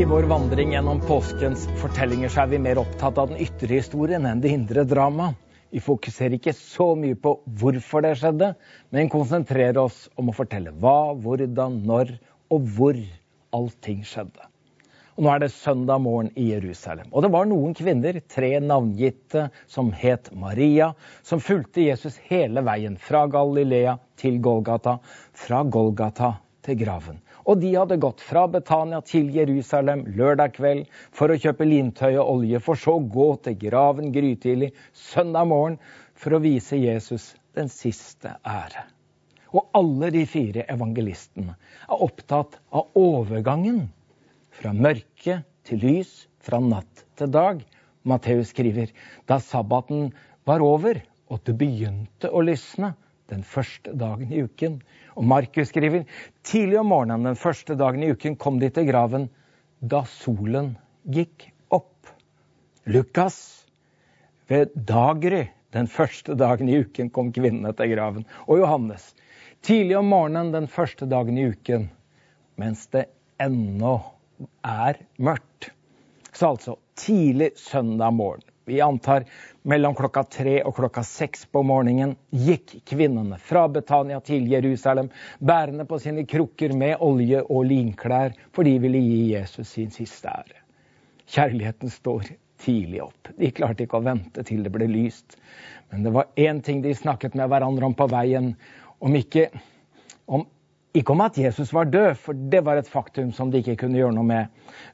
I vår vandring gjennom påskens fortellinger så er vi mer opptatt av den ytre historien enn det indre drama. Vi fokuserer ikke så mye på hvorfor det skjedde, men konsentrerer oss om å fortelle hva, hvordan, når og hvor allting skjedde. Og Nå er det søndag morgen i Jerusalem. Og det var noen kvinner, tre navngitte, som het Maria, som fulgte Jesus hele veien fra Galilea til Golgata, fra Golgata til graven. Og de hadde gått fra Betania til Jerusalem lørdag kveld for å kjøpe lintøy og olje, for så å gå til graven grytidlig søndag morgen for å vise Jesus den siste ære. Og alle de fire evangelistene er opptatt av overgangen fra mørke til lys, fra natt til dag. Matteus skriver da sabbaten var over og det begynte å lysne den første dagen i uken. Og Markus skriver tidlig om morgenen den første dagen i uken kom de til graven da solen gikk opp. Lukas ved daggry den første dagen i uken kom kvinnene til graven. Og Johannes tidlig om morgenen den første dagen i uken mens det ennå er mørkt. Så altså tidlig søndag morgen. Vi antar mellom klokka tre og klokka seks på morgenen gikk kvinnene fra Betania til Jerusalem bærende på sine krukker med olje og linklær, for de ville gi Jesus sin siste ære. Kjærligheten står tidlig opp. De klarte ikke å vente til det ble lyst. Men det var én ting de snakket med hverandre om på veien, om ikke om ikke om at Jesus var død, for det var et faktum som de ikke kunne gjøre noe med.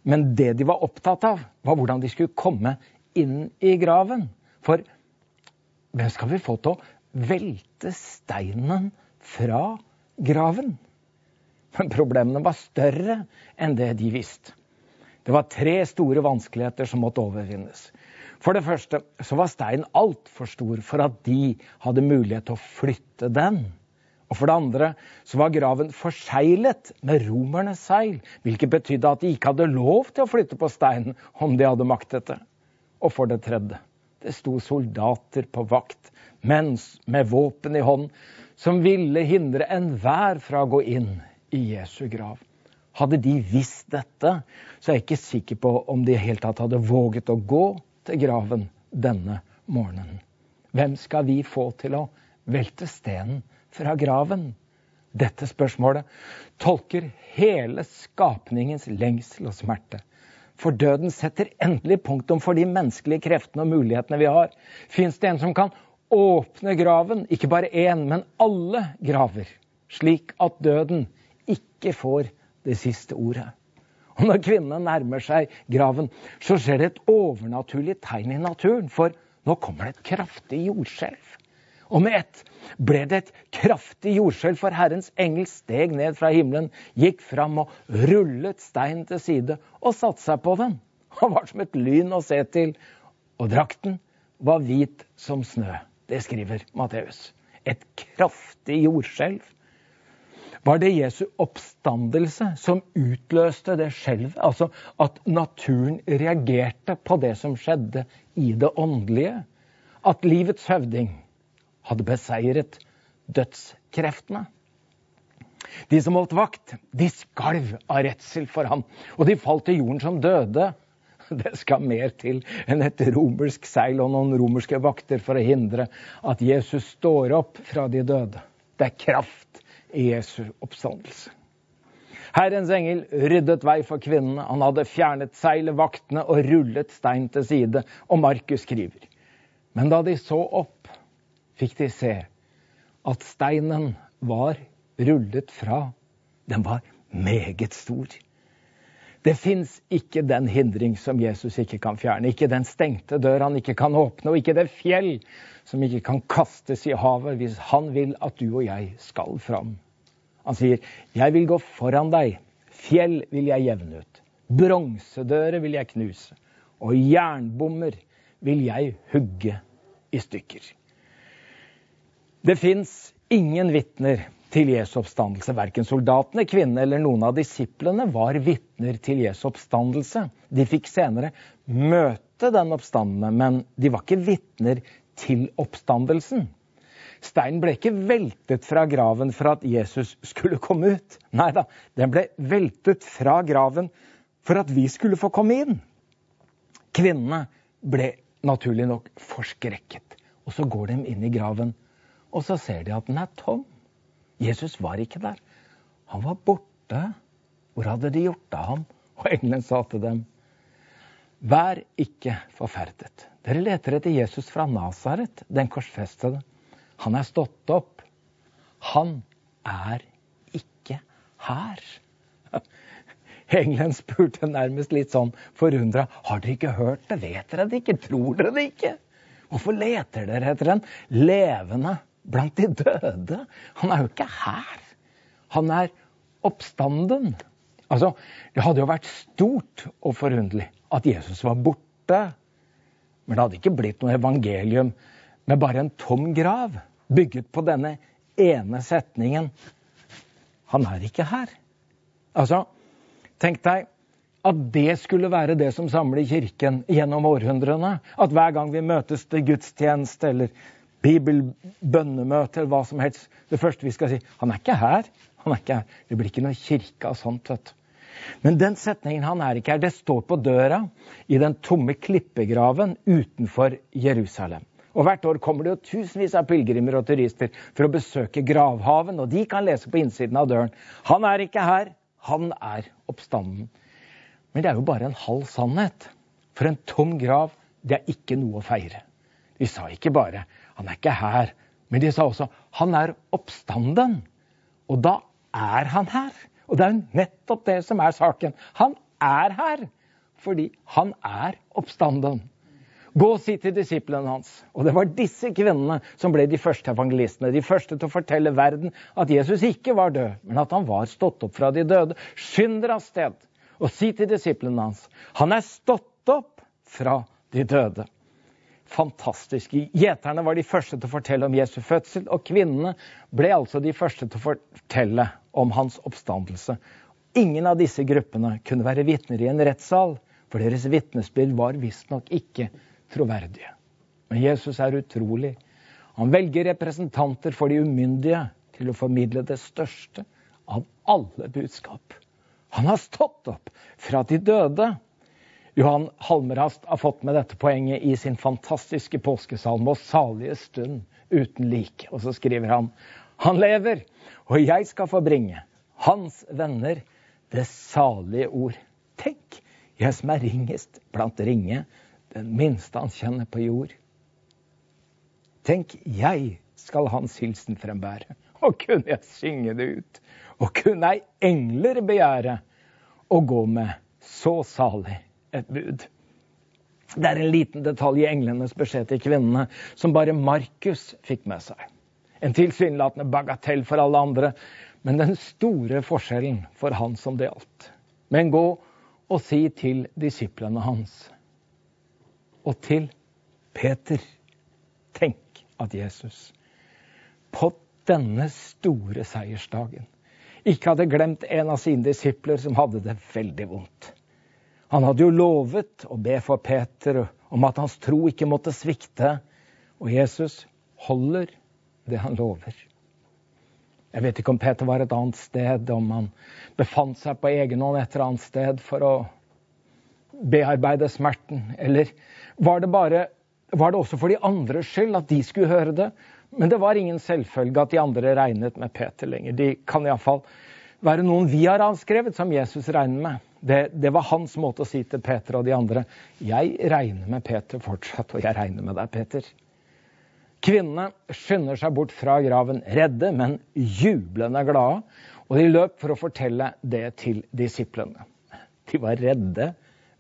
Men det de var opptatt av, var hvordan de skulle komme inn i graven. For hvem skal vi få til å velte steinen fra graven? Men problemene var større enn det de visste. Det var tre store vanskeligheter som måtte overvinnes. For det første så var steinen altfor stor for at de hadde mulighet til å flytte den. Og for det andre så var graven forseglet med romernes seil, hvilket betydde at de ikke hadde lov til å flytte på steinen om de hadde maktet det. Og for det tredje det sto soldater på vakt, mens med våpen i hånd, som ville hindre enhver fra å gå inn i Jesu grav. Hadde de visst dette, så er jeg ikke sikker på om de i helt tatt hadde våget å gå til graven denne morgenen. Hvem skal vi få til å velte stenen fra graven? Dette spørsmålet tolker hele skapningens lengsel og smerte. For døden setter endelig punktum for de menneskelige kreftene og mulighetene vi har. Fins det en som kan åpne graven, ikke bare én, men alle graver, slik at døden ikke får det siste ordet? Og når kvinnene nærmer seg graven, så skjer det et overnaturlig tegn i naturen. For nå kommer det et kraftig jordskjelv. Og med ett ble det et kraftig jordskjelv, for Herrens engel steg ned fra himmelen, gikk fram og rullet steinen til side og satte seg på den. Han var som et lyn å se til, og drakten var hvit som snø. Det skriver Matteus. Et kraftig jordskjelv. Var det Jesu oppstandelse som utløste det skjelvet? Altså at naturen reagerte på det som skjedde i det åndelige? At livets høvding hadde beseiret dødskreftene. De som holdt vakt, de skalv av redsel for ham, og de falt til jorden som døde. Det skal mer til enn et romersk seil og noen romerske vakter for å hindre at Jesus står opp fra de døde. Det er kraft i Jesu oppstandelse. Herrens engel ryddet vei for kvinnene. Han hadde fjernet seilet, vaktene og rullet stein til side. Og Markus skriver. Men da de så opp, fikk de se at steinen var rullet fra. Den var meget stor. Det fins ikke den hindring som Jesus ikke kan fjerne. Ikke den stengte dør han ikke kan åpne, og ikke det fjell som ikke kan kastes i havet hvis han vil at du og jeg skal fram. Han sier, 'Jeg vil gå foran deg. Fjell vil jeg jevne ut. Bronsedører vil jeg knuse. Og jernbommer vil jeg hugge i stykker.' Det fins ingen vitner til Jesu oppstandelse. Verken soldatene, kvinnene eller noen av disiplene var vitner til Jesu oppstandelse. De fikk senere møte den oppstandende, men de var ikke vitner til oppstandelsen. Steinen ble ikke veltet fra graven for at Jesus skulle komme ut. Nei da, den ble veltet fra graven for at vi skulle få komme inn. Kvinnene ble naturlig nok forskrekket. Og så går de inn i graven, og så ser de at den er tom. Jesus var ikke der. Han var borte. Hvor hadde de gjort av ham? Og engelen sa til dem, Vær ikke forferdet. Dere leter etter Jesus fra Nasaret, den korsfestede. Han er stått opp. Han er ikke her. Engelen spurte nærmest litt sånn forundra. Har dere ikke hørt det? Vet dere det ikke? Tror dere det ikke? Hvorfor leter dere etter en levende blant de døde? Han er jo ikke her. Han er oppstanden. Altså, Det hadde jo vært stort og forunderlig at Jesus var borte. Men det hadde ikke blitt noe evangelium med bare en tom grav, bygget på denne ene setningen. Han er ikke her. Altså, tenk deg at det skulle være det som samler Kirken gjennom århundrene. At hver gang vi møtes til gudstjeneste eller bibelbønnemøte eller hva som helst, det første vi skal si Han er ikke her. Han er ikke her. Det blir ikke noe kirke av sånt. vet du. Men den setningen 'han er ikke her', det står på døra i den tomme klippegraven utenfor Jerusalem. Og Hvert år kommer det jo tusenvis av pilegrimer og turister for å besøke gravhaven, og de kan lese på innsiden av døren 'Han er ikke her, han er oppstanden'. Men det er jo bare en halv sannhet. For en tom grav, det er ikke noe å feire. Vi sa ikke bare 'Han er ikke her', men de sa også 'Han er oppstanden'. Og da er han her. Og det er nettopp det som er saken. Han er her fordi han er oppstanden. Gå og si til disiplene hans. Og det var disse kvinnene som ble de første evangelistene. De første til å fortelle verden at Jesus ikke var død, men at han var stått opp fra de døde. Skynd dere av sted og si til disiplene hans han er stått opp fra de døde. Fantastisk. Gjeterne var de første til å fortelle om Jesu fødsel, og kvinnene ble altså de første til å fortelle om hans oppstandelse. Ingen av disse gruppene kunne være vitner i en rettssal, for deres vitnesbyrd var visstnok ikke troverdige. Men Jesus er utrolig. Han velger representanter for de umyndige til å formidle det største av alle budskap. Han har stått opp fra de døde. Johan Halmerast har fått med dette poenget i sin fantastiske påskesalme og salige stund uten lik. Og så skriver han han lever, og jeg skal få bringe hans venner det salige ord. Tenk, jeg som er ringest blant ringe, den minste han kjenner på jord. Tenk, jeg skal hans hilsen frembære, og kunne jeg synge det ut, og kunne ei engler begjære å gå med så salig et bud. Det er en liten detalj i englenes beskjed til kvinnene som bare Markus fikk med seg. En tilsynelatende bagatell for alle andre, men den store forskjellen for han som det gjaldt. Men gå og si til disiplene hans og til Peter Tenk at Jesus på denne store seiersdagen ikke hadde glemt en av sine disipler som hadde det veldig vondt. Han hadde jo lovet å be for Peter om at hans tro ikke måtte svikte, og Jesus holder det han lover. Jeg vet ikke om Peter var et annet sted, om han befant seg på egen hånd et eller annet sted for å bearbeide smerten. Eller var det, bare, var det også for de andres skyld at de skulle høre det? Men det var ingen selvfølge at de andre regnet med Peter lenger. De kan iallfall være noen vi har avskrevet, som Jesus regner med. Det, det, var hans måte å si til Peter og de andre jeg regner med Peter fortsatt, og jeg regner med deg, Peter. Kvinnene skynder seg bort fra graven, redde, men jublende glade. Og de løp for å fortelle det til disiplene. De var redde,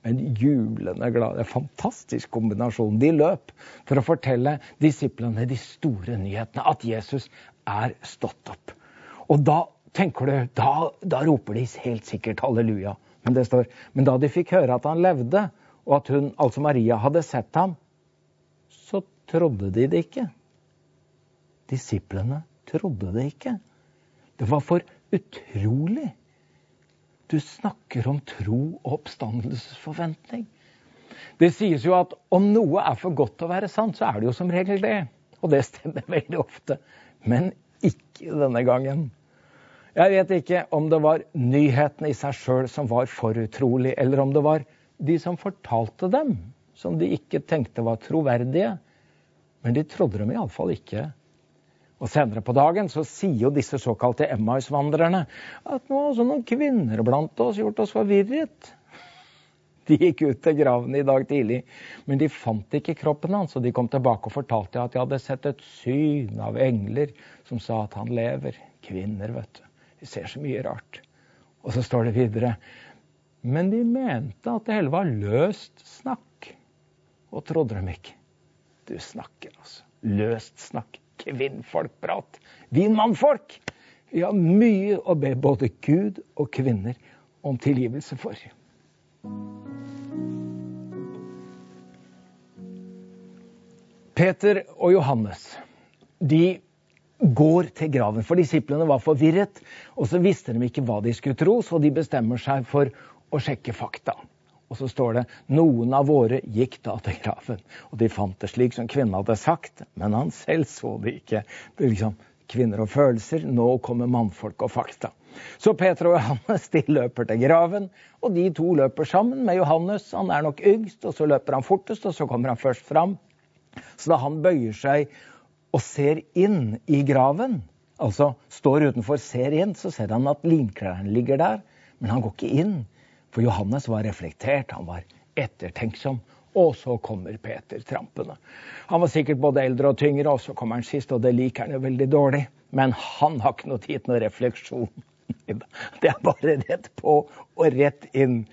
men jublende glade. En fantastisk kombinasjon. De løp for å fortelle disiplene de store nyhetene. At Jesus er stått opp. Og da tenker du, da, da roper de helt sikkert halleluja. Men det står, men da de fikk høre at han levde, og at hun, altså Maria, hadde sett ham, så trodde de det ikke. Disiplene trodde det ikke. Det var for utrolig. Du snakker om tro og oppstandelsesforventning. Det sies jo at om noe er for godt til å være sant, så er det jo som regel det. Og det stemmer veldig ofte. Men ikke denne gangen. Jeg vet ikke om det var nyhetene i seg sjøl som var for utrolig, eller om det var de som fortalte dem, som de ikke tenkte var troverdige. Men de trodde dem iallfall ikke. Og Senere på dagen så sier jo disse såkalte Emmaus-vandrerne at nå har også noen kvinner blant oss gjort oss forvirret. De gikk ut til graven i dag tidlig, men de fant ikke kroppen hans. Og de kom tilbake og fortalte at de hadde sett et syn av engler som sa at han lever. Kvinner, vet du. De ser så mye rart. Og så står det videre Men de mente at det hele var løst snakk. Og trodde dem ikke. Du snakker, altså. Løst snakk. Kvinnfolkprat. Vi mannfolk! Vi har mye å be både Gud og kvinner om tilgivelse for. Peter og Johannes de går til graven, for disiplene var forvirret. Og så visste de ikke hva de skulle tro, så de bestemmer seg for å sjekke fakta. Og så står det noen av våre gikk da til graven. Og de fant det slik som kvinnen hadde sagt, men han selv så det ikke. Det liksom kvinner og følelser. Nå kommer mannfolk og fakta. Så Peter og Johannes de løper til graven, og de to løper sammen med Johannes. Han er nok yngst, og så løper han fortest, og så kommer han først fram. Så da han bøyer seg og ser inn i graven, altså står utenfor, ser inn, så ser han at linklærne ligger der. Men han går ikke inn, for Johannes var reflektert, han var ettertenksom. Og så kommer Peter trampende. Han var sikkert både eldre og tyngre, og så kommer han sist, og det liker han jo veldig dårlig. Men han har ikke noe tid til refleksjon. Det er bare rett på og rett inn.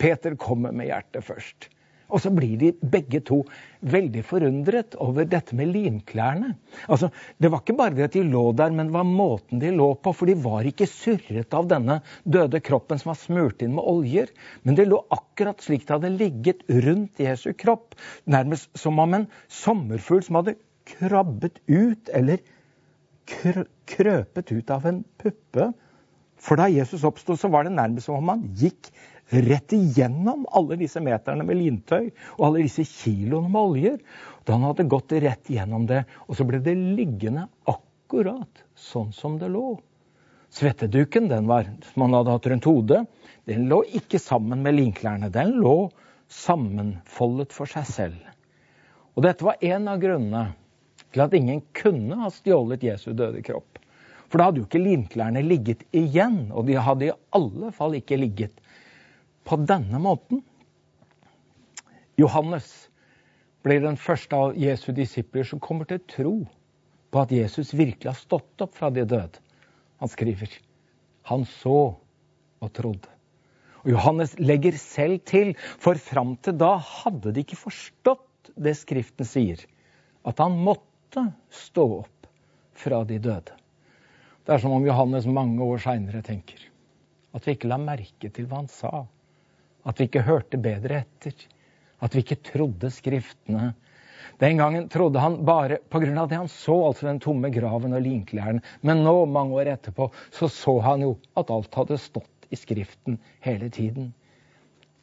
Peter kommer med hjertet først. Og så blir de begge to veldig forundret over dette med limklærne. Altså, Det var ikke bare det at de lå der, men det var måten de lå på. For de var ikke surret av denne døde kroppen som var smurt inn med oljer. Men det lå akkurat slik det hadde ligget rundt Jesu kropp. Nærmest som om en sommerfugl som hadde krabbet ut, eller krøpet ut av en puppe. For da Jesus oppsto, så var det nærmest som om han gikk rett igjennom alle disse meterne med lintøy og alle disse kiloene med oljer. Da han hadde gått rett igjennom det, og så ble det liggende akkurat sånn som det lå. Svetteduken den var, som han hadde hatt rundt hodet, den lå ikke sammen med linklærne. Den lå sammenfoldet for seg selv. Og dette var en av grunnene til at ingen kunne ha stjålet Jesu døde kropp. For da hadde jo ikke limklærne ligget igjen, og de hadde i alle fall ikke ligget på denne måten. Johannes blir den første av Jesu disipler som kommer til tro på at Jesus virkelig har stått opp fra de døde. Han skriver han så og trodde. Og Johannes legger selv til, for fram til da hadde de ikke forstått det Skriften sier, at han måtte stå opp fra de døde. Det er som om Johannes mange år seinere tenker at vi ikke la merke til hva han sa. At vi ikke hørte bedre etter. At vi ikke trodde Skriftene. Den gangen trodde han bare pga. det han så, altså den tomme graven og linklærne. Men nå, mange år etterpå, så så han jo at alt hadde stått i Skriften hele tiden.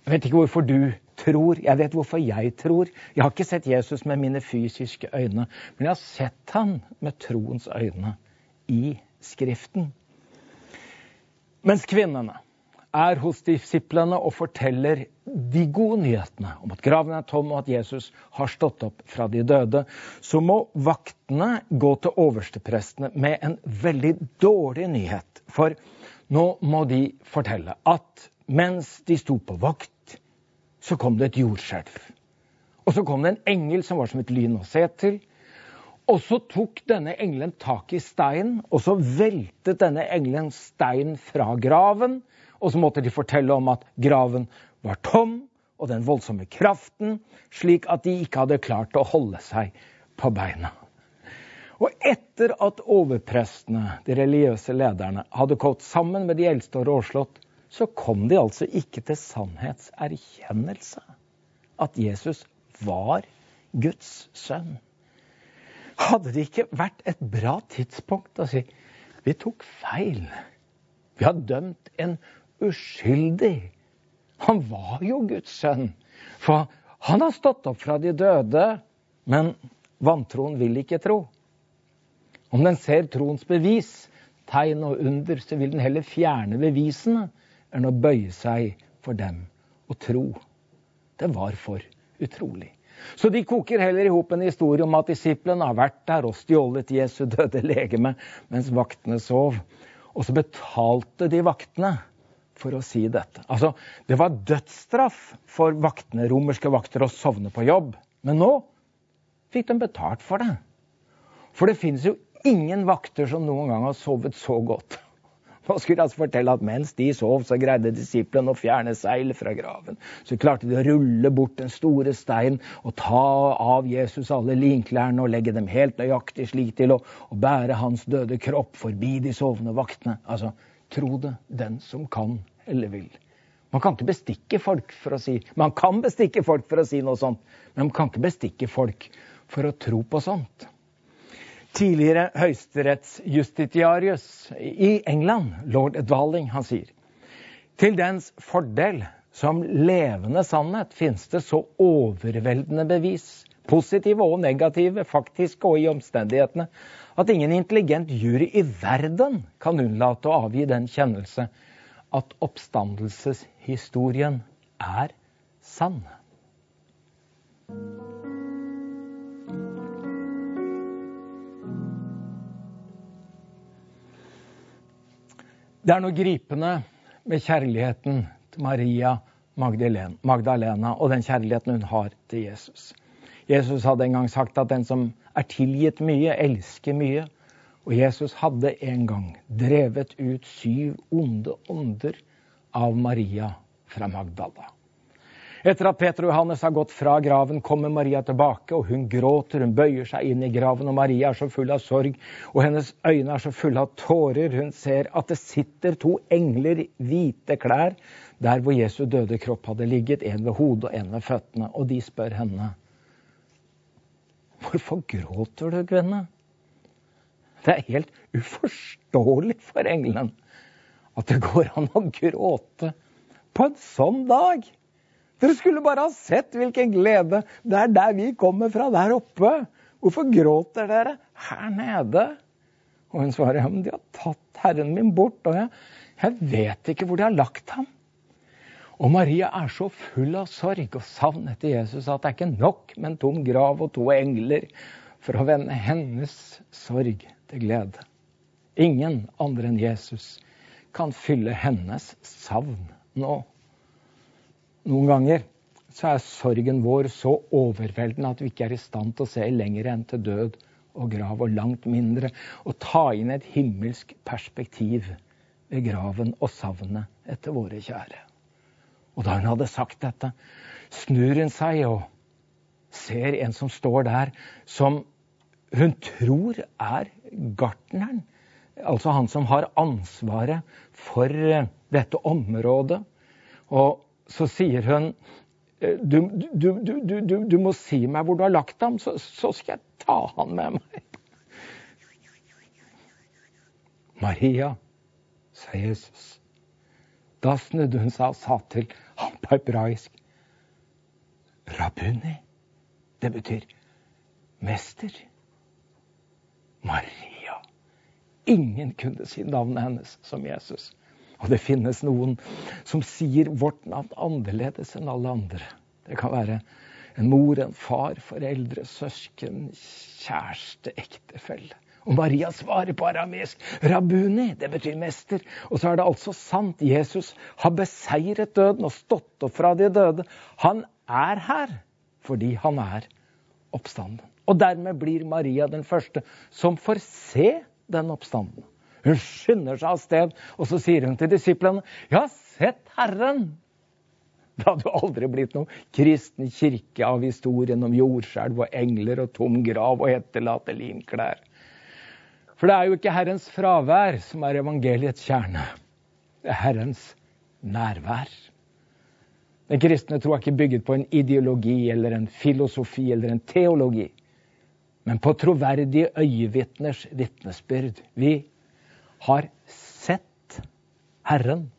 Jeg vet ikke hvorfor du tror. Jeg vet hvorfor jeg tror. Jeg har ikke sett Jesus med mine fysiske øyne, men jeg har sett han med troens øyne i Skriften. Mens kvinnene er hos disiplene og forteller de gode nyhetene om at graven er tom og at Jesus har stått opp fra de døde, så må vaktene gå til oversteprestene med en veldig dårlig nyhet. For nå må de fortelle at mens de sto på vakt, så kom det et jordskjelv. Og så kom det en engel som var som et lyn å se til. Og så tok denne engelen tak i steinen, og så veltet denne engelen stein fra graven. Og så måtte de fortelle om at graven var tom, og den voldsomme kraften, slik at de ikke hadde klart å holde seg på beina. Og etter at overprestene, de religiøse lederne, hadde gått sammen med de eldste og råslått, så kom de altså ikke til sannhetserkjennelse. At Jesus var Guds sønn. Hadde det ikke vært et bra tidspunkt å si vi tok feil? Vi har dømt en uskyldig. Han var jo Guds sønn. For han har stått opp fra de døde, men vantroen vil ikke tro. Om den ser troens bevis, tegn og under, så vil den heller fjerne bevisene enn å bøye seg for dem og tro. Det var for utrolig. Så de koker heller i hop en historie om at disiplene har vært der og stjålet Jesu døde legeme mens vaktene sov. Og så betalte de vaktene for å si dette. Altså, Det var dødsstraff for vaktene, romerske vakter å sovne på jobb. Men nå fikk de betalt for det. For det finnes jo ingen vakter som noen gang har sovet så godt. Nå skulle altså fortelle at mens de sov, så greide disiplene å fjerne seil fra graven. Så klarte de å rulle bort den store steinen og ta av Jesus alle linklærne og legge dem helt nøyaktig slik til å, å bære hans døde kropp forbi de sovende vaktene. Altså, tro det, den som kan eller vil. Man kan ikke bestikke folk for å si Man kan bestikke folk for å si noe sånt, men man kan ikke bestikke folk for å tro på sånt. Tidligere høyesterettsjustitiarius i England, lord Dwaling, han sier til dens fordel som levende sannhet finnes det så overveldende bevis, positive og negative, faktiske og i omstendighetene, at ingen intelligent jury i verden kan unnlate å avgi den kjennelse at oppstandelseshistorien er sann. Det er noe gripende med kjærligheten til Maria Magdalena og den kjærligheten hun har til Jesus. Jesus hadde en gang sagt at den som er tilgitt mye, elsker mye. Og Jesus hadde en gang drevet ut syv onde ånder av Maria fra Magdala. Etter at Peter og Johannes har gått fra graven, kommer Maria tilbake, og hun gråter. Hun bøyer seg inn i graven, og Maria er så full av sorg, og hennes øyne er så fulle av tårer. Hun ser at det sitter to engler i hvite klær der hvor Jesu døde kropp hadde ligget, en ved hodet og en ved føttene. Og de spør henne Hvorfor gråter du, kvinne? Det er helt uforståelig for engelen at det går an å gråte på en sånn dag. Dere skulle bare ha sett hvilken glede det er der vi kommer fra, der oppe. Hvorfor gråter dere her nede? Og hun svarer ja, men de har tatt Herren min bort, og jeg, jeg vet ikke hvor de har lagt ham. Og Maria er så full av sorg og savn etter Jesus at det er ikke nok med en tom grav og to engler for å vende hennes sorg til glede. Ingen andre enn Jesus kan fylle hennes savn nå. Noen ganger så er sorgen vår så overveldende at vi ikke er i stand til å se lenger enn til død og grav, og langt mindre å ta inn et himmelsk perspektiv ved graven og savnet etter våre kjære. Og da hun hadde sagt dette, snur hun seg og ser en som står der, som hun tror er gartneren. Altså han som har ansvaret for dette området. Og så sier hun eh, du, du, du, du, må si meg hvor du har lagt ham, så, så skal jeg ta han med meg. Maria, sa Jesus. Da snudde hun seg og sa til ham på hebraisk Rabuni. Det betyr mester. Maria. Ingen kunne si navnet hennes som Jesus. Og det finnes noen som sier vårt navn annerledes enn alle andre. Det kan være en mor, en far, foreldre, søsken, kjæreste, ektefelle. Og Maria svarer på arameisk 'Rabuni', det betyr mester. Og så er det altså sant. Jesus har beseiret døden og stått opp fra de døde. Han er her fordi han er oppstanden. Og dermed blir Maria den første som får se den oppstanden. Hun skynder seg av sted, og så sier hun til disiplene, har sett Herren'. Det hadde jo aldri blitt noen kristen kirke av historien om jordskjelv og engler og tom grav og etterlatte linklær. For det er jo ikke Herrens fravær som er evangeliets kjerne. Det er Herrens nærvær. Den kristne tro er ikke bygget på en ideologi eller en filosofi eller en teologi, men på troverdige øyevitners vitnesbyrd. Vi har sett Herren.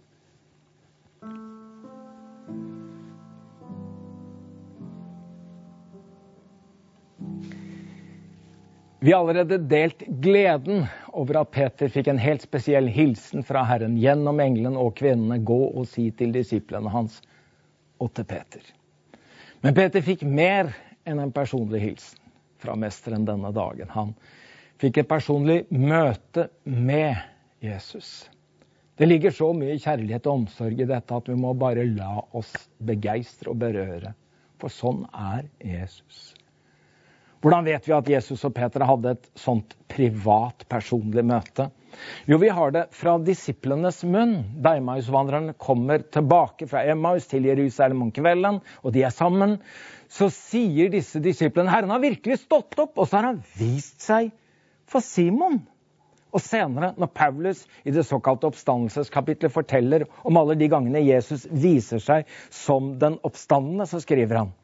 Vi har allerede delt gleden over at Peter fikk en helt spesiell hilsen fra Herren gjennom engelen og kvinnene. Gå og si til disiplene hans og til Peter. Men Peter fikk mer enn en personlig hilsen fra mesteren denne dagen. Han fikk et personlig møte med Jesus. Det ligger så mye kjærlighet og omsorg i dette at vi må bare la oss begeistre og berøre. For sånn er Jesus. Hvordan vet vi at Jesus og Peter hadde et sånt privat, personlig møte? Jo, vi har det fra disiplenes munn. Da kommer tilbake fra Emmaus til Jerusalem om kvelden, og de er sammen, så sier disse disiplene Herren har virkelig stått opp, og så har han vist seg for Simon. Og senere, når Paulus i det såkalte oppstandelseskapitlet forteller om alle de gangene Jesus viser seg som den oppstandende, så skriver han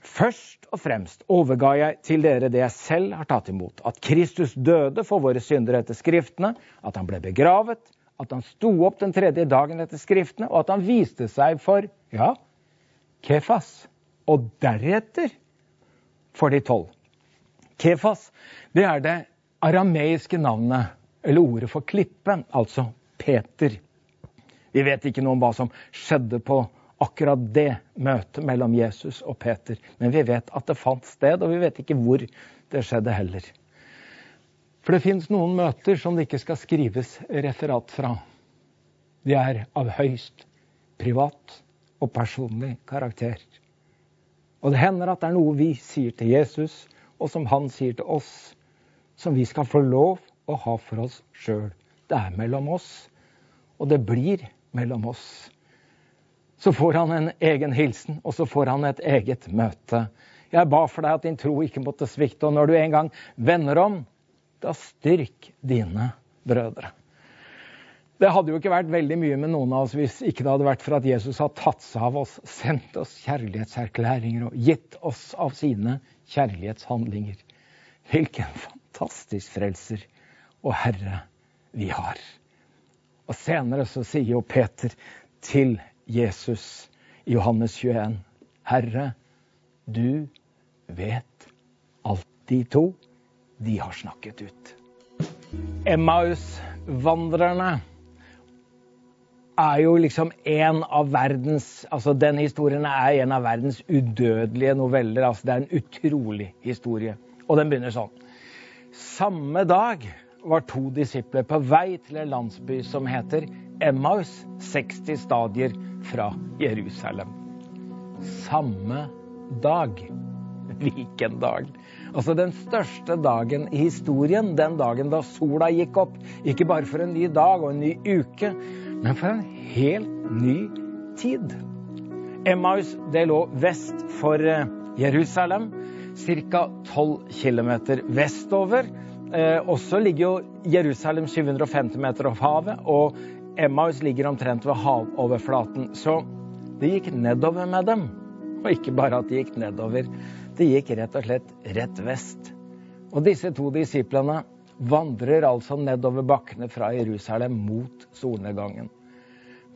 Først og fremst overga jeg til dere det jeg selv har tatt imot. At Kristus døde for våre synder etter Skriftene, at han ble begravet, at han sto opp den tredje dagen etter Skriftene, og at han viste seg for ja, Kefas. Og deretter for de tolv. Kefas det er det arameiske navnet, eller ordet for klippen, altså Peter. Vi vet ikke noe om hva som skjedde på akkurat det møtet mellom Jesus og Peter. Men vi vet at det fant sted, og vi vet ikke hvor det skjedde heller. For det fins noen møter som det ikke skal skrives referat fra. De er av høyst privat og personlig karakter. Og det hender at det er noe vi sier til Jesus, og som han sier til oss, som vi skal få lov å ha for oss sjøl. Det er mellom oss, og det blir mellom oss så får han en egen hilsen, og så får han et eget møte. Jeg ba for deg at din tro ikke måtte svikte, og når du en gang vender om, da styrk dine brødre. Det hadde jo ikke vært veldig mye med noen av oss hvis ikke det hadde vært for at Jesus har tatt seg av oss, sendt oss kjærlighetserklæringer og gitt oss av sine kjærlighetshandlinger. Hvilken fantastisk frelser og Herre vi har. Og senere så sier jo Peter til Jesus i Johannes 21. Herre, du vet alt de to. De har snakket ut. Emmaus-vandrerne er jo liksom en av verdens altså Den historien er en av verdens udødelige noveller. altså Det er en utrolig historie. Og den begynner sånn. Samme dag var to disipler på vei til en landsby som heter Emmaus, 60 stadier fra Jerusalem. Samme dag. Hvilken dag? Altså den største dagen i historien, den dagen da sola gikk opp. Ikke bare for en ny dag og en ny uke, men for en helt ny tid. Emmaus det lå vest for eh, Jerusalem, ca. 12 km vestover. Eh, også ligger jo Jerusalem 750 meter over havet, og Emmaus ligger omtrent ved havoverflaten. Så det gikk nedover med dem. Og ikke bare at det gikk nedover, det gikk rett og slett rett vest. Og disse to disiplene vandrer altså nedover bakkene fra Jerusalem mot solnedgangen.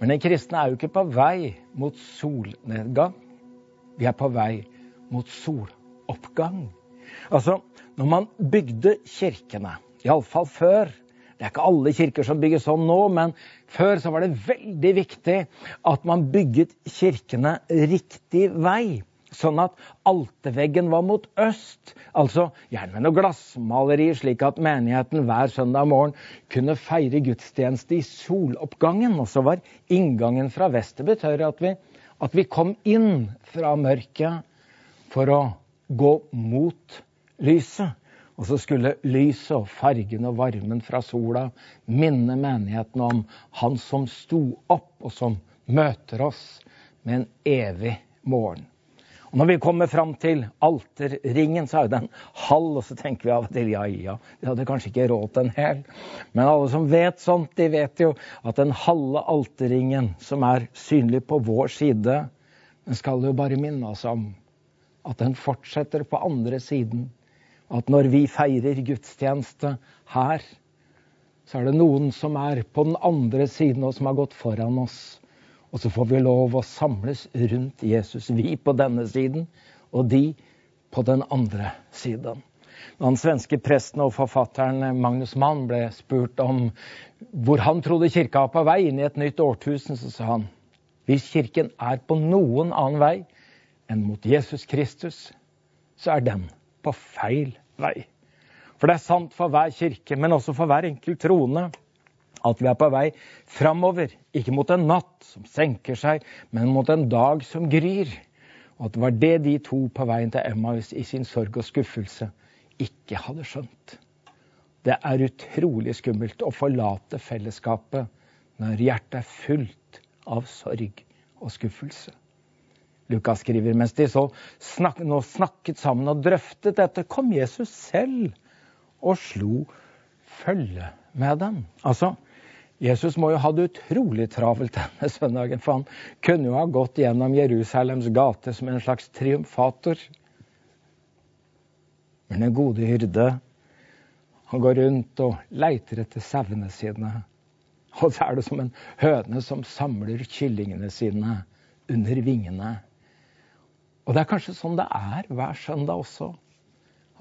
Men den kristne er jo ikke på vei mot solnedgang. Vi er på vei mot soloppgang. Altså, når man bygde kirkene, iallfall før det er ikke alle kirker som bygges sånn nå, men før så var det veldig viktig at man bygget kirkene riktig vei. Sånn at alteveggen var mot øst, altså gjerne med noe glassmaleri, slik at menigheten hver søndag morgen kunne feire gudstjeneste i soloppgangen. Og så var inngangen fra vest. Det betød at vi, at vi kom inn fra mørket for å gå mot lyset. Og så skulle lyset og fargen og varmen fra sola minne menigheten om Han som sto opp, og som møter oss med en evig morgen. Og Når vi kommer fram til alterringen, så er det en halv, og så tenker vi av og til ja, ja, de hadde kanskje ikke råd til en hel. Men alle som vet sånt, de vet jo at den halve alterringen som er synlig på vår side, den skal jo bare minne oss om at den fortsetter på andre siden at når vi feirer gudstjeneste her, så er det noen som er på den andre siden og som har gått foran oss. Og så får vi lov å samles rundt Jesus. Vi på denne siden, og de på den andre siden. Da den svenske presten og forfatteren Magnus Mann ble spurt om hvor han trodde kirka var på vei inn i et nytt årtusen, så sa han hvis kirken er på noen annen vei enn mot Jesus Kristus, så er den på feil vei. For det er sant for hver kirke, men også for hver enkelt troende, at vi er på vei framover. Ikke mot en natt som senker seg, men mot en dag som gryr. Og at det var det de to på veien til Emmaus i sin sorg og skuffelse ikke hadde skjønt. Det er utrolig skummelt å forlate fellesskapet når hjertet er fullt av sorg og skuffelse. Lukas skriver mens de så snak nå snakket sammen og drøftet dette, kom Jesus selv og slo følge med dem. Altså, Jesus må jo ha det utrolig travelt denne søndagen, for han kunne jo ha gått gjennom Jerusalems gate som en slags triumfator. Men den gode hyrde, han går rundt og leiter etter sauene sine. Og så er det som en høne som samler kyllingene sine under vingene. Og det er kanskje sånn det er hver søndag også.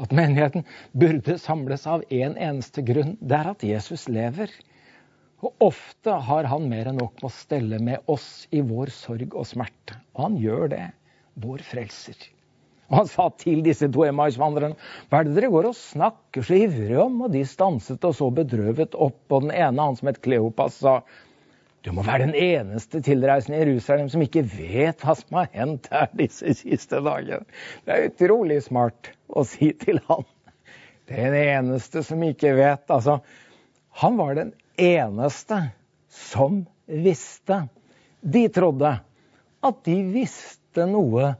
At menigheten burde samles av én en eneste grunn. Det er at Jesus lever. Og ofte har han mer enn nok med å stelle med oss i vår sorg og smerte. Og han gjør det. Vår frelser. Og han sa til disse to Emmaus-vandrerne Hva er det dere går og snakker så ivrig om? Og de stanset og så bedrøvet opp. Og den ene, han som het Kleopas, sa du må være den eneste tilreisende i Jerusalem som ikke vet hva som har hendt her disse siste dagene. Det er utrolig smart å si til han. Den eneste som ikke vet. Altså, han var den eneste som visste. De trodde at de visste noe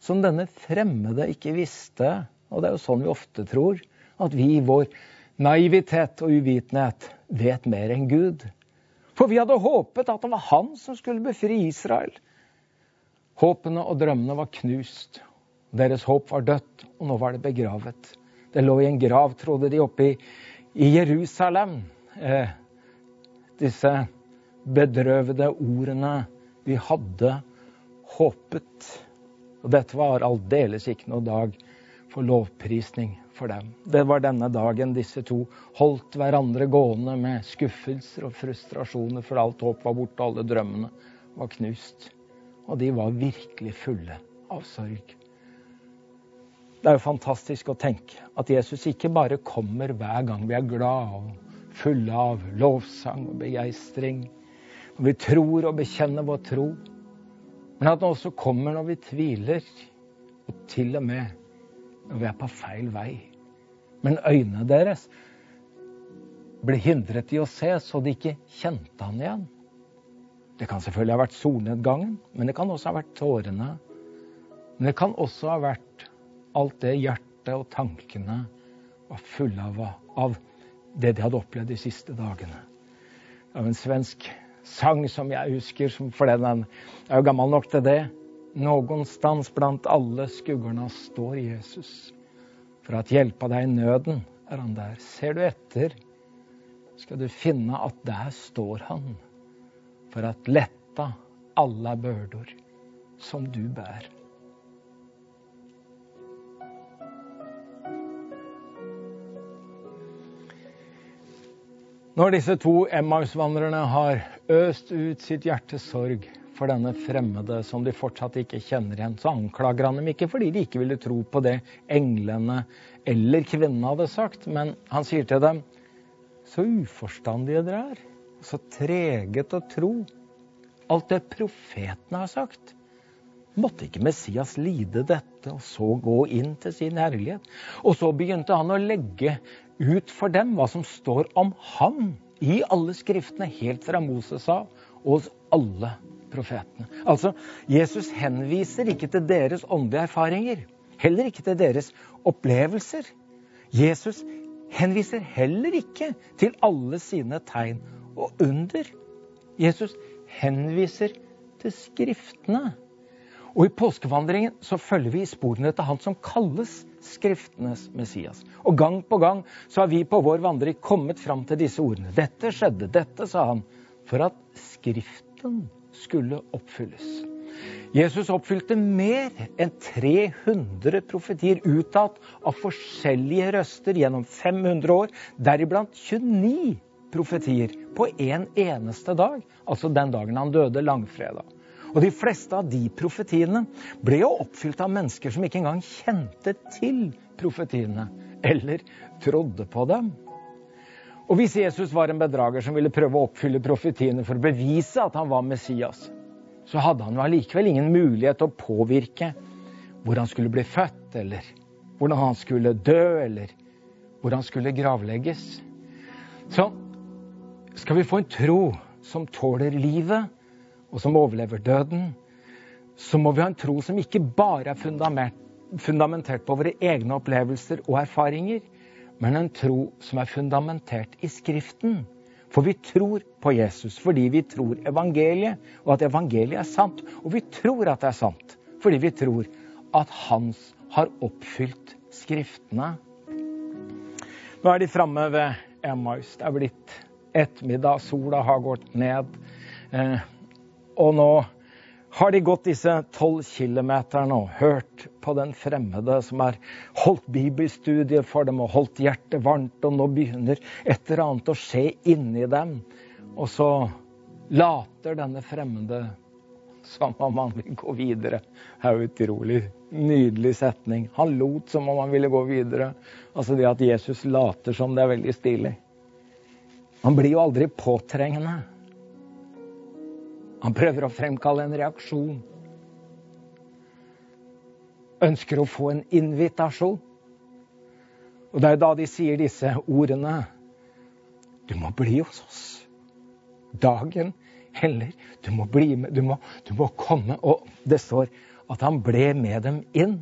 som denne fremmede ikke visste. Og det er jo sånn vi ofte tror. At vi i vår naivitet og uvitenhet vet mer enn Gud. For vi hadde håpet at det var han som skulle befri Israel. Håpene og drømmene var knust. Deres håp var dødt, og nå var det begravet. Det lå i en grav, trodde de, oppe i, Jerusalem. Eh, disse bedrøvede ordene vi hadde håpet. Og dette var aldeles ikke noe dag for lovprisning for dem. Det var denne dagen disse to holdt hverandre gående med skuffelser og frustrasjoner, for alt håp var borte, alle drømmene var knust. Og de var virkelig fulle av sorg. Det er jo fantastisk å tenke at Jesus ikke bare kommer hver gang vi er glade og fulle av lovsang og begeistring, når vi tror og bekjenner vår tro, men at han også kommer når vi tviler, og til og med når vi er på feil vei. Men øynene deres ble hindret i å se, så de ikke kjente han igjen. Det kan selvfølgelig ha vært solnedgangen, men det kan også ha vært tårene. Men det kan også ha vært alt det hjertet og tankene var fulle av, av det de hadde opplevd de siste dagene. Av en svensk sang som jeg husker, for den er jo gammel nok til det. Någonstans blant alle skuggorna står Jesus. For at hjelpa deg i nøden er han der. Ser du etter, skal du finne at der står han. For at letta alle børdor som du bærer. Når disse to Emmaus-vandrerne har øst ut sitt hjertes sorg for denne fremmede som de fortsatt ikke kjenner igjen, så anklager han dem ikke fordi de ikke ville tro på det englene eller kvinnene hadde sagt, men han sier til dem så uforstandige dere er, så treget å tro alt det profetene har sagt. Måtte ikke Messias lide dette og så gå inn til sin herlighet? Og så begynte han å legge ut for dem hva som står om ham i alle skriftene, helt fra Moses av og hos alle profetene. Altså, Jesus henviser ikke til deres åndelige erfaringer. Heller ikke til deres opplevelser. Jesus henviser heller ikke til alle sine tegn og under. Jesus henviser til Skriftene. Og I påskevandringen så følger vi i sporene til han som kalles Skriftenes Messias. Og gang på gang så har vi på vår vandring kommet fram til disse ordene. Dette skjedde, dette sa han, for at Skriften skulle oppfylles. Jesus oppfylte mer enn 300 profetier uttalt av forskjellige røster gjennom 500 år, deriblant 29 profetier på en eneste dag, altså den dagen han døde, langfredag. Og De fleste av de profetiene ble jo oppfylt av mennesker som ikke engang kjente til profetiene eller trodde på dem. Og Hvis Jesus var en bedrager som ville prøve å oppfylle profetiene for å bevise at han var Messias, så hadde han jo allikevel ingen mulighet til å påvirke hvor han skulle bli født, eller hvordan han skulle dø, eller hvor han skulle gravlegges. Så skal vi få en tro som tåler livet, og som overlever døden, så må vi ha en tro som ikke bare er fundamentert på våre egne opplevelser og erfaringer, men en tro som er fundamentert i Skriften. For vi tror på Jesus fordi vi tror evangeliet, og at evangeliet er sant. Og vi tror at det er sant fordi vi tror at Hans har oppfylt Skriftene. Nå er de framme ved Emmaus. Det er blitt ettermiddag, sola har gått ned. Eh, og nå har de gått disse tolv kilometerne og hørt på den fremmede som har holdt bibelstudier for dem og holdt hjertet varmt, og nå begynner et eller annet å skje inni dem. Og så later denne fremmede som om han vil gå videre. Det er jo utrolig nydelig setning. Han lot som om han ville gå videre. Altså det at Jesus later som det er veldig stilig. Han blir jo aldri påtrengende. Han prøver å fremkalle en reaksjon. Ønsker å få en invitasjon. Og det er da de sier disse ordene. Du må bli hos oss. Dagen heller. Du må bli med. Du må, du må komme. Og det står at han ble med dem inn.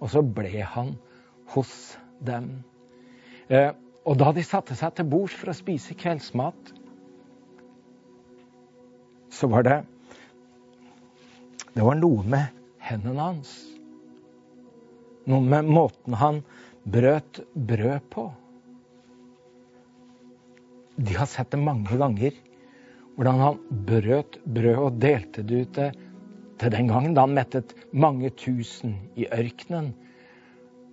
Og så ble han hos dem. Eh, og da de satte seg til bords for å spise kveldsmat, så var det Det var noe med hendene hans. Noe med måten han brøt brød på. De har sett det mange ganger. Hvordan han brøt brød og delte det ut til den gangen da han mettet mange tusen i ørkenen.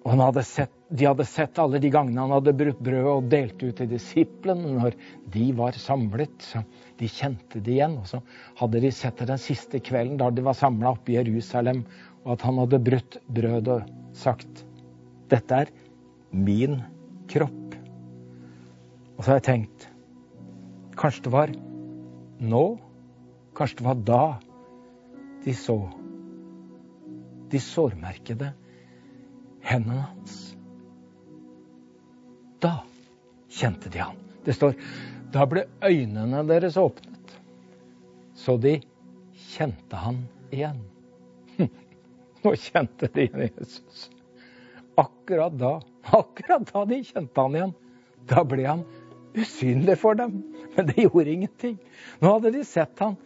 Og hadde sett, de hadde sett alle de gangene han hadde brutt brød og delt ut til disiplene når de var samlet. Så de kjente det igjen. Og så hadde de sett det den siste kvelden da de var samla oppe i Jerusalem, og at han hadde brutt brød og sagt dette er min kropp. Og så har jeg tenkt kanskje det var nå, kanskje det var da de så de sårmerkede hendene hans. Da kjente de han. Det står da ble øynene deres åpnet, så de kjente han igjen. Nå kjente de igjen Jesus. Akkurat da, akkurat da de kjente han igjen, da ble han usynlig for dem. Men det gjorde ingenting. Nå hadde de sett han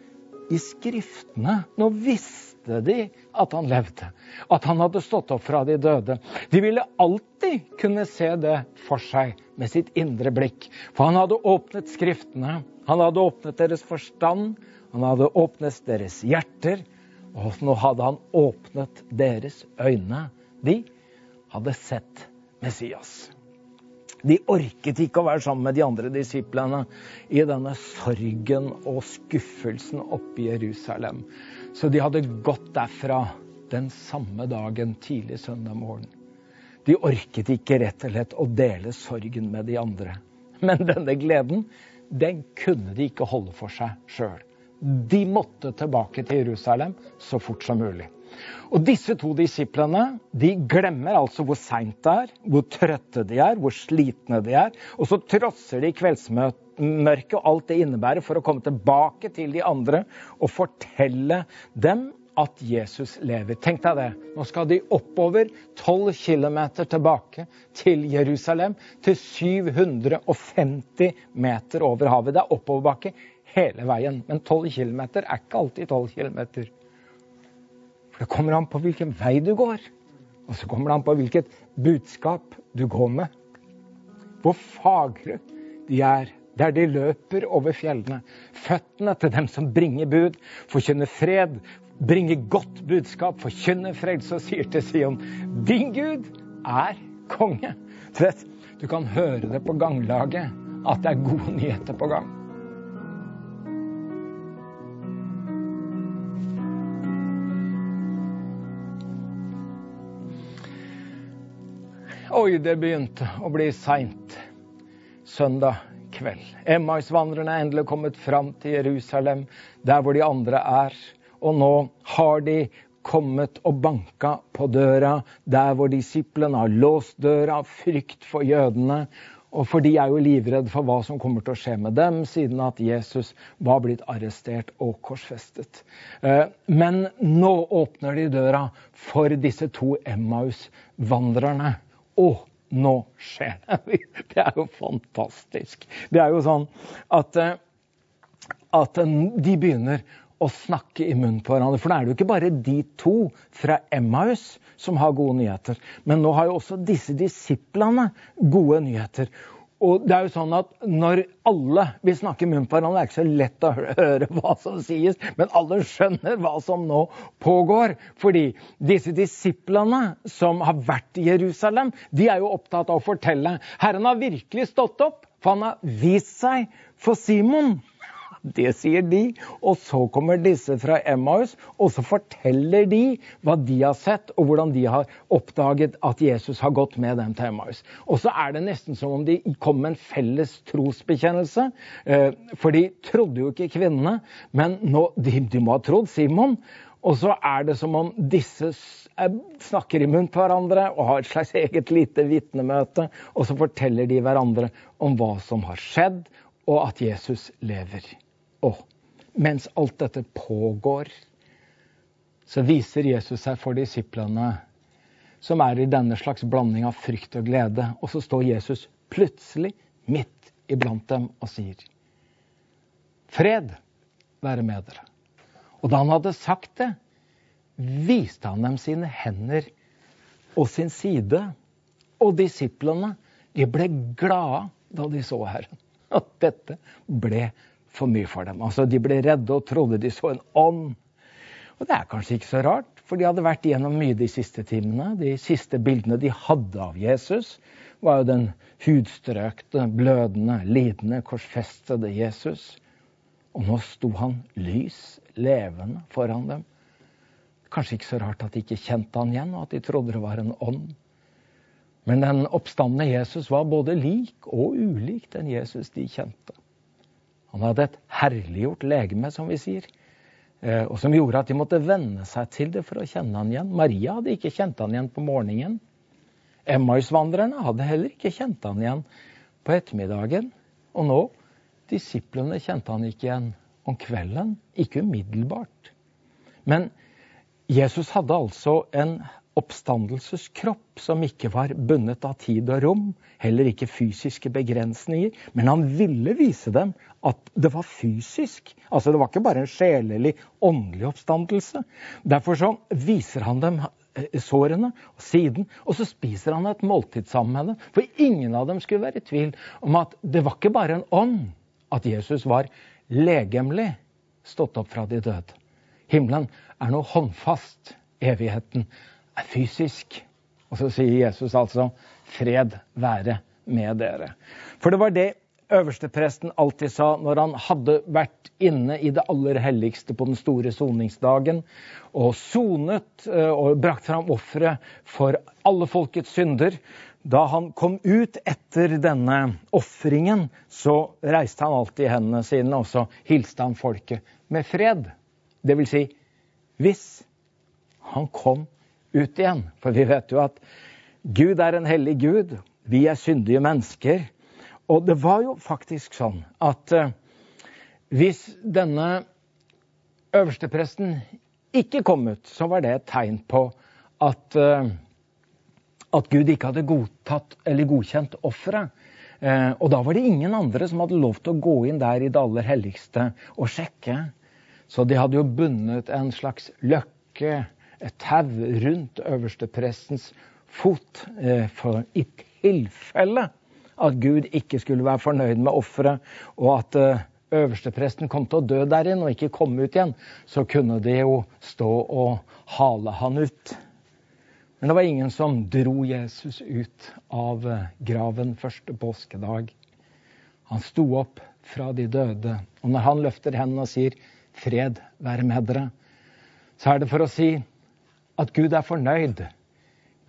i Skriftene. Nå visste visste de at han levde, at han hadde stått opp fra de døde. De ville alltid kunne se det for seg med sitt indre blikk. For han hadde åpnet Skriftene, han hadde åpnet deres forstand, han hadde åpnet deres hjerter, og nå hadde han åpnet deres øyne. De hadde sett Messias. De orket ikke å være sammen med de andre disiplene i denne sorgen og skuffelsen oppe i Jerusalem. Så de hadde gått derfra den samme dagen tidlig søndag morgen. De orket ikke rett og slett å dele sorgen med de andre. Men denne gleden, den kunne de ikke holde for seg sjøl. De måtte tilbake til Jerusalem så fort som mulig. Og disse to disiplene de glemmer altså hvor seint det er, hvor trøtte de er, hvor slitne de er. Og så trosser de kveldsmørket og alt det innebærer for å komme tilbake til de andre og fortelle dem at Jesus lever. Tenk deg det. Nå skal de oppover 12 km tilbake til Jerusalem. Til 750 meter over havet. Det er oppoverbakke hele veien. Men 12 km er ikke alltid 12 km. Det kommer an på hvilken vei du går. Og så kommer det an på hvilket budskap du går med. Hvor fagre de er der de løper over fjellene. Føttene til dem som bringer bud, forkynner fred, bringer godt budskap, forkynner frelse og sier til Sion Din Gud er konge. Du kan høre det på ganglaget at det er gode nyheter på gang. Oi, det begynte å bli seint søndag kveld. Emmausvandrerne er endelig kommet fram til Jerusalem, der hvor de andre er. Og nå har de kommet og banka på døra, der hvor disiplene har låst døra frykt for jødene. Og for de er jo livredde for hva som kommer til å skje med dem, siden at Jesus var blitt arrestert og korsfestet. Eh, men nå åpner de døra for disse to Emmaus-vandrerne. Å, nå skjer det! Det er jo fantastisk. Det er jo sånn at, eh, at de begynner å snakke i munnen på hverandre. For da er det jo ikke bare de to fra Emmaus som har gode nyheter. Men nå har jo også disse disiplene gode nyheter. Og det er jo sånn at Når alle vil snakke munn på hverandre, det er ikke så lett å høre hva som sies, men alle skjønner hva som nå pågår. Fordi disse disiplene som har vært i Jerusalem, de er jo opptatt av å fortelle. Herren har virkelig stått opp, for han har vist seg for Simon. Det sier de. Og så kommer disse fra Emmaus, og så forteller de hva de har sett, og hvordan de har oppdaget at Jesus har gått med dem til Emmaus. Og så er det nesten som om de kom med en felles trosbekjennelse. Eh, for de trodde jo ikke kvinnene, men nå, de, de må ha trodd Simon. Og så er det som om disse eh, snakker i munn på hverandre og har et slags eget lite vitnemøte. Og så forteller de hverandre om hva som har skjedd, og at Jesus lever. Og mens alt dette pågår, så viser Jesus seg for disiplene, som er i denne slags blanding av frykt og glede. Og så står Jesus plutselig midt iblant dem og sier, Fred være med dere. Og da han hadde sagt det, viste han dem sine hender og sin side. Og disiplene de ble glade da de så Herren. At dette ble for mye for dem. Altså, De ble redde og trodde de så en ånd. Og det er kanskje ikke så rart, for de hadde vært igjennom mye de siste timene. De siste bildene de hadde av Jesus, var jo den hudstrøkte, blødende, lidende, korsfestede Jesus. Og nå sto han lys, levende, foran dem. Kanskje ikke så rart at de ikke kjente han igjen, og at de trodde det var en ånd. Men den oppstandende Jesus var både lik og ulik den Jesus de kjente. Han hadde et herliggjort legeme, som vi sier, eh, og som gjorde at de måtte venne seg til det for å kjenne han igjen. Maria hadde ikke kjent han igjen på morgenen. Emmausvandrerne hadde heller ikke kjent han igjen på ettermiddagen. Og nå, disiplene kjente han ikke igjen om kvelden. Ikke umiddelbart. Men Jesus hadde altså en oppstandelseskropp som ikke var bundet av tid og rom, heller ikke fysiske begrensninger. Men han ville vise dem at det var fysisk. Altså Det var ikke bare en sjelelig, åndelig oppstandelse. Derfor så viser han dem eh, sårene og siden, og så spiser han et måltid sammen med dem. For ingen av dem skulle være i tvil om at det var ikke bare en ånd at Jesus var legemlig stått opp fra de døde. Himmelen er noe håndfast. Evigheten er fysisk. Og så sier Jesus altså 'fred være med dere'. For det var det øverstepresten alltid sa når han hadde vært inne i det aller helligste på den store soningsdagen og sonet eh, og brakt fram ofre for alle folkets synder. Da han kom ut etter denne ofringen, så reiste han alltid hendene sine og så hilste han folket med fred. Det vil si, hvis han kom ut igjen. For vi vet jo at Gud er en hellig Gud. Vi er syndige mennesker. Og det var jo faktisk sånn at uh, hvis denne øverstepresten ikke kom ut, så var det et tegn på at, uh, at Gud ikke hadde godtatt eller godkjent offeret. Uh, og da var det ingen andre som hadde lov til å gå inn der i det aller helligste og sjekke. Så de hadde jo bundet en slags løkke et tau rundt øversteprestens fot eh, for i tilfelle at Gud ikke skulle være fornøyd med offeret, og at eh, øverstepresten kom til å dø der inne og ikke komme ut igjen, så kunne de jo stå og hale han ut. Men det var ingen som dro Jesus ut av eh, graven første påskedag. Han sto opp fra de døde. Og når han løfter hendene og sier 'Fred være med dere', så er det for å si at Gud er fornøyd.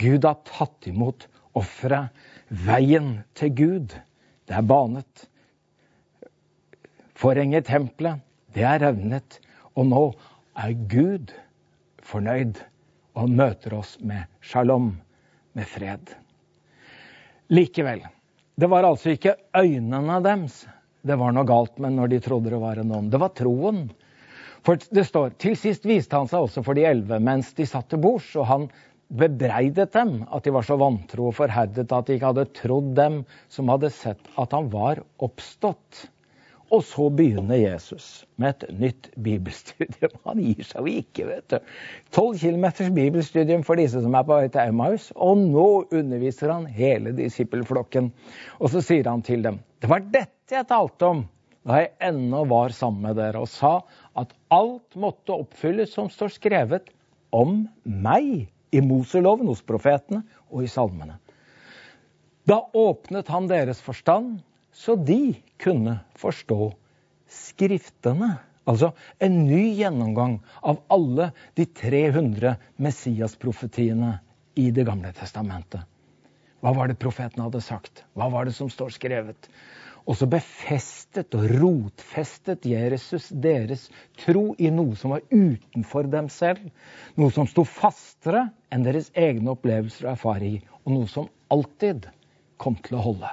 Gud har tatt imot offeret. Veien til Gud, det er banet. Forhenget tempelet, det er revnet. Og nå er Gud fornøyd og møter oss med shalom, med fred. Likevel, det var altså ikke øynene deres det var noe galt med når de trodde det var en ånd. Det var troen. For det står til sist viste han seg også for de elleve mens de satt til bords, og han bebreidet dem at de var så vantro og forherdet at de ikke hadde trodd dem som hadde sett at han var oppstått. Og så begynner Jesus med et nytt bibelstudium. Han gir seg jo ikke, vet du. Tolv kilometers bibelstudium for disse som er på vei til Emmaus. Og nå underviser han hele disippelflokken. Og så sier han til dem Det var dette jeg talte om da jeg ennå var sammen med dere, og sa at alt måtte oppfylles som står skrevet om meg i Moseloven, hos profetene og i salmene. Da åpnet han deres forstand så de kunne forstå Skriftene. Altså en ny gjennomgang av alle de 300 Messias-profetiene i Det gamle testamentet. Hva var det profeten hadde sagt? Hva var det som står skrevet? Og så befestet og rotfestet Jesus deres tro i noe som var utenfor dem selv. Noe som sto fastere enn deres egne opplevelser og erfaringer. Og noe som alltid kom til å holde.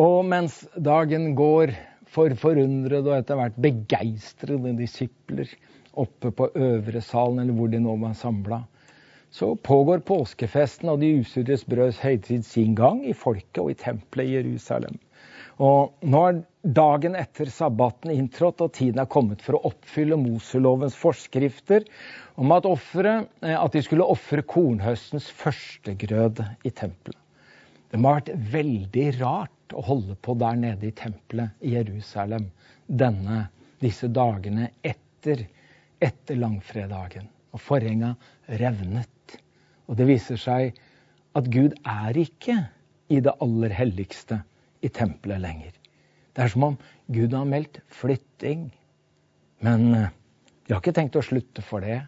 Og mens dagen går for forundrede og etter hvert begeistrede disipler oppe på øvre salen, eller hvor de nå var samla, så pågår påskefesten og de usurres brøds høytid sin gang i folket og i tempelet i Jerusalem. Og nå er dagen etter sabbaten inntrådt, og tiden er kommet for å oppfylle Moselovens forskrifter om at, offere, eh, at de skulle ofre kornhøstens førstegrøde i tempelet. Det må ha vært veldig rart å holde på der nede i tempelet i Jerusalem denne, disse dagene etter, etter langfredagen. Og forhenga revnet. Og det viser seg at Gud er ikke i det aller helligste i tempelet lenger. Det er som om Gud har meldt flytting. Men de eh, har ikke tenkt å slutte for det.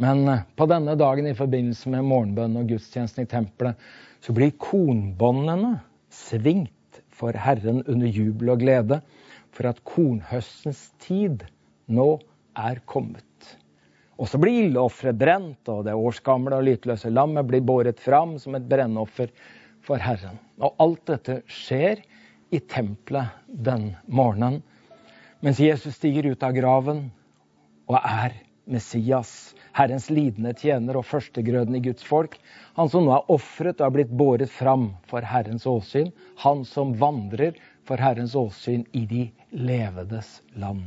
Men eh, på denne dagen i forbindelse med morgenbønn og gudstjenesten i tempelet, så blir kornbåndene svingt for Herren under jubel og glede, for at kornhøstens tid nå er kommet. Og så blir ildofferet brent, og det årsgamle og lytløse lammet blir båret fram som et brennoffer for Herren. Og alt dette skjer i tempelet den morgenen, mens Jesus stiger ut av graven og er Messias, Herrens lidende tjener og førstegrøden i Guds folk. Han som nå er ofret og er blitt båret fram for Herrens åsyn. Han som vandrer for Herrens åsyn i de levedes land.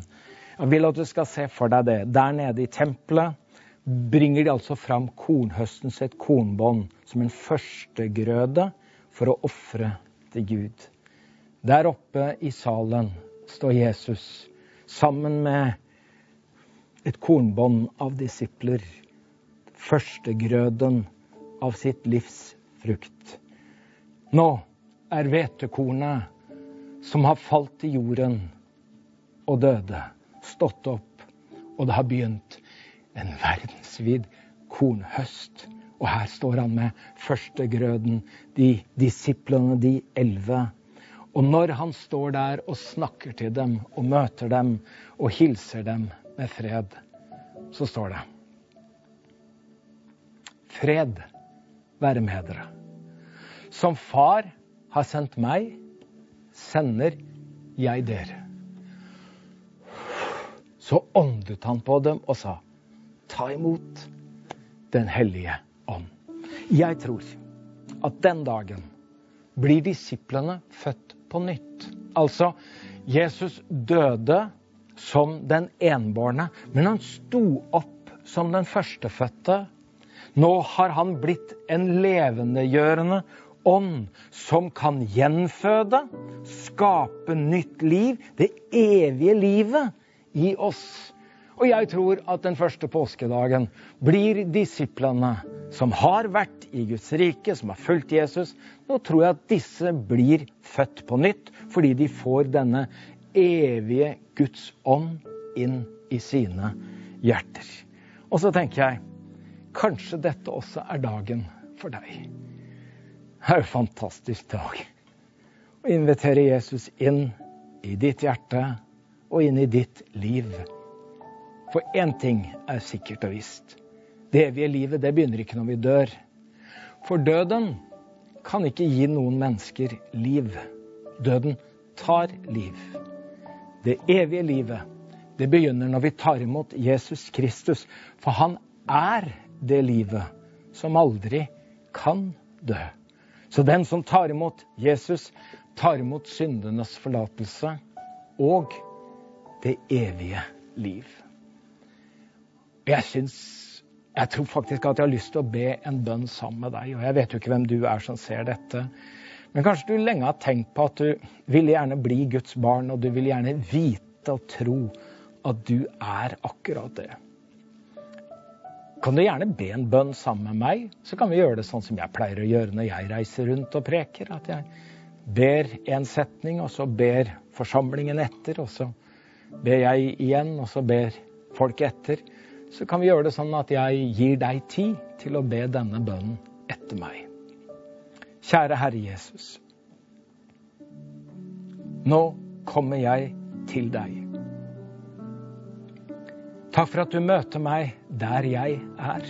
Jeg vil at du skal se for deg det. Der nede i tempelet bringer de altså fram kornhøstens et kornbånd som en førstegrøde for å ofre til Gud. Der oppe i salen står Jesus sammen med et kornbånd av disipler. Førstegrøden av sitt livs frukt. Nå er hvetekornet som har falt i jorden og døde, stått opp, og det har begynt en verdensvid kornhøst. Og her står han med førstegrøden, de disiplene, de elleve. Og når han står der og snakker til dem og møter dem og hilser dem, med fred, så står det Fred være med dere. Som far har sendt meg, sender jeg dere. Så åndet han på dem og sa, ta imot Den hellige ånd. Jeg tror at den dagen blir disiplene født på nytt. Altså, Jesus døde som den enbårne, men han sto opp som den førstefødte. Nå har han blitt en levendegjørende ånd som kan gjenføde, skape nytt liv, det evige livet i oss. Og jeg tror at den første påskedagen blir disiplene som har vært i Guds rike, som har fulgt Jesus. Nå tror jeg at disse blir født på nytt fordi de får denne evige Guds ånd inn i sine hjerter. Og så tenker jeg kanskje dette også er dagen for deg. Det er jo en fantastisk dag å invitere Jesus inn i ditt hjerte og inn i ditt liv. For én ting er sikkert og visst. Det evige livet det begynner ikke når vi dør. For døden kan ikke gi noen mennesker liv. Døden tar liv. Det evige livet det begynner når vi tar imot Jesus Kristus. For han er det livet som aldri kan dø. Så den som tar imot Jesus, tar imot syndenes forlatelse og det evige liv. Jeg syns Jeg tror faktisk at jeg har lyst til å be en bønn sammen med deg. Og jeg vet jo ikke hvem du er som ser dette. Men kanskje du lenge har tenkt på at du vil gjerne bli Guds barn, og du vil gjerne vite og tro at du er akkurat det. Kan du gjerne be en bønn sammen med meg? Så kan vi gjøre det sånn som jeg pleier å gjøre når jeg reiser rundt og preker. At jeg ber en setning, og så ber forsamlingen etter. Og så ber jeg igjen, og så ber folk etter. Så kan vi gjøre det sånn at jeg gir deg tid til å be denne bønnen etter meg. Kjære Herre Jesus. Nå kommer jeg til deg. Takk for at du møter meg der jeg er.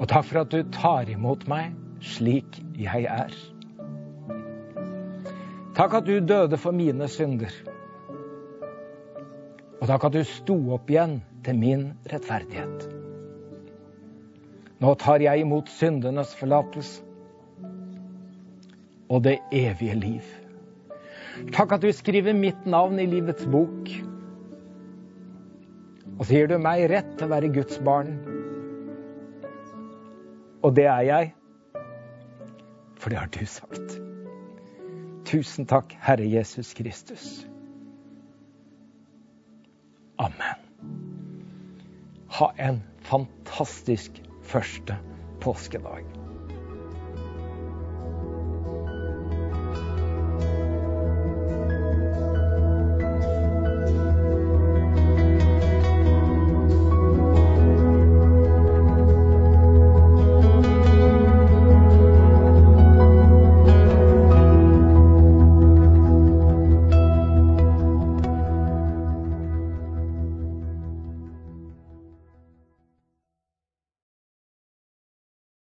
Og takk for at du tar imot meg slik jeg er. Takk at du døde for mine synder. Og takk at du sto opp igjen til min rettferdighet. Nå tar jeg imot syndenes forlatelse og det evige liv. Takk at du skriver mitt navn i livets bok og så gir du meg rett til å være Guds barn. Og det er jeg, for det har du sagt. Tusen takk, Herre Jesus Kristus. Amen. Ha en fantastisk første påskedag.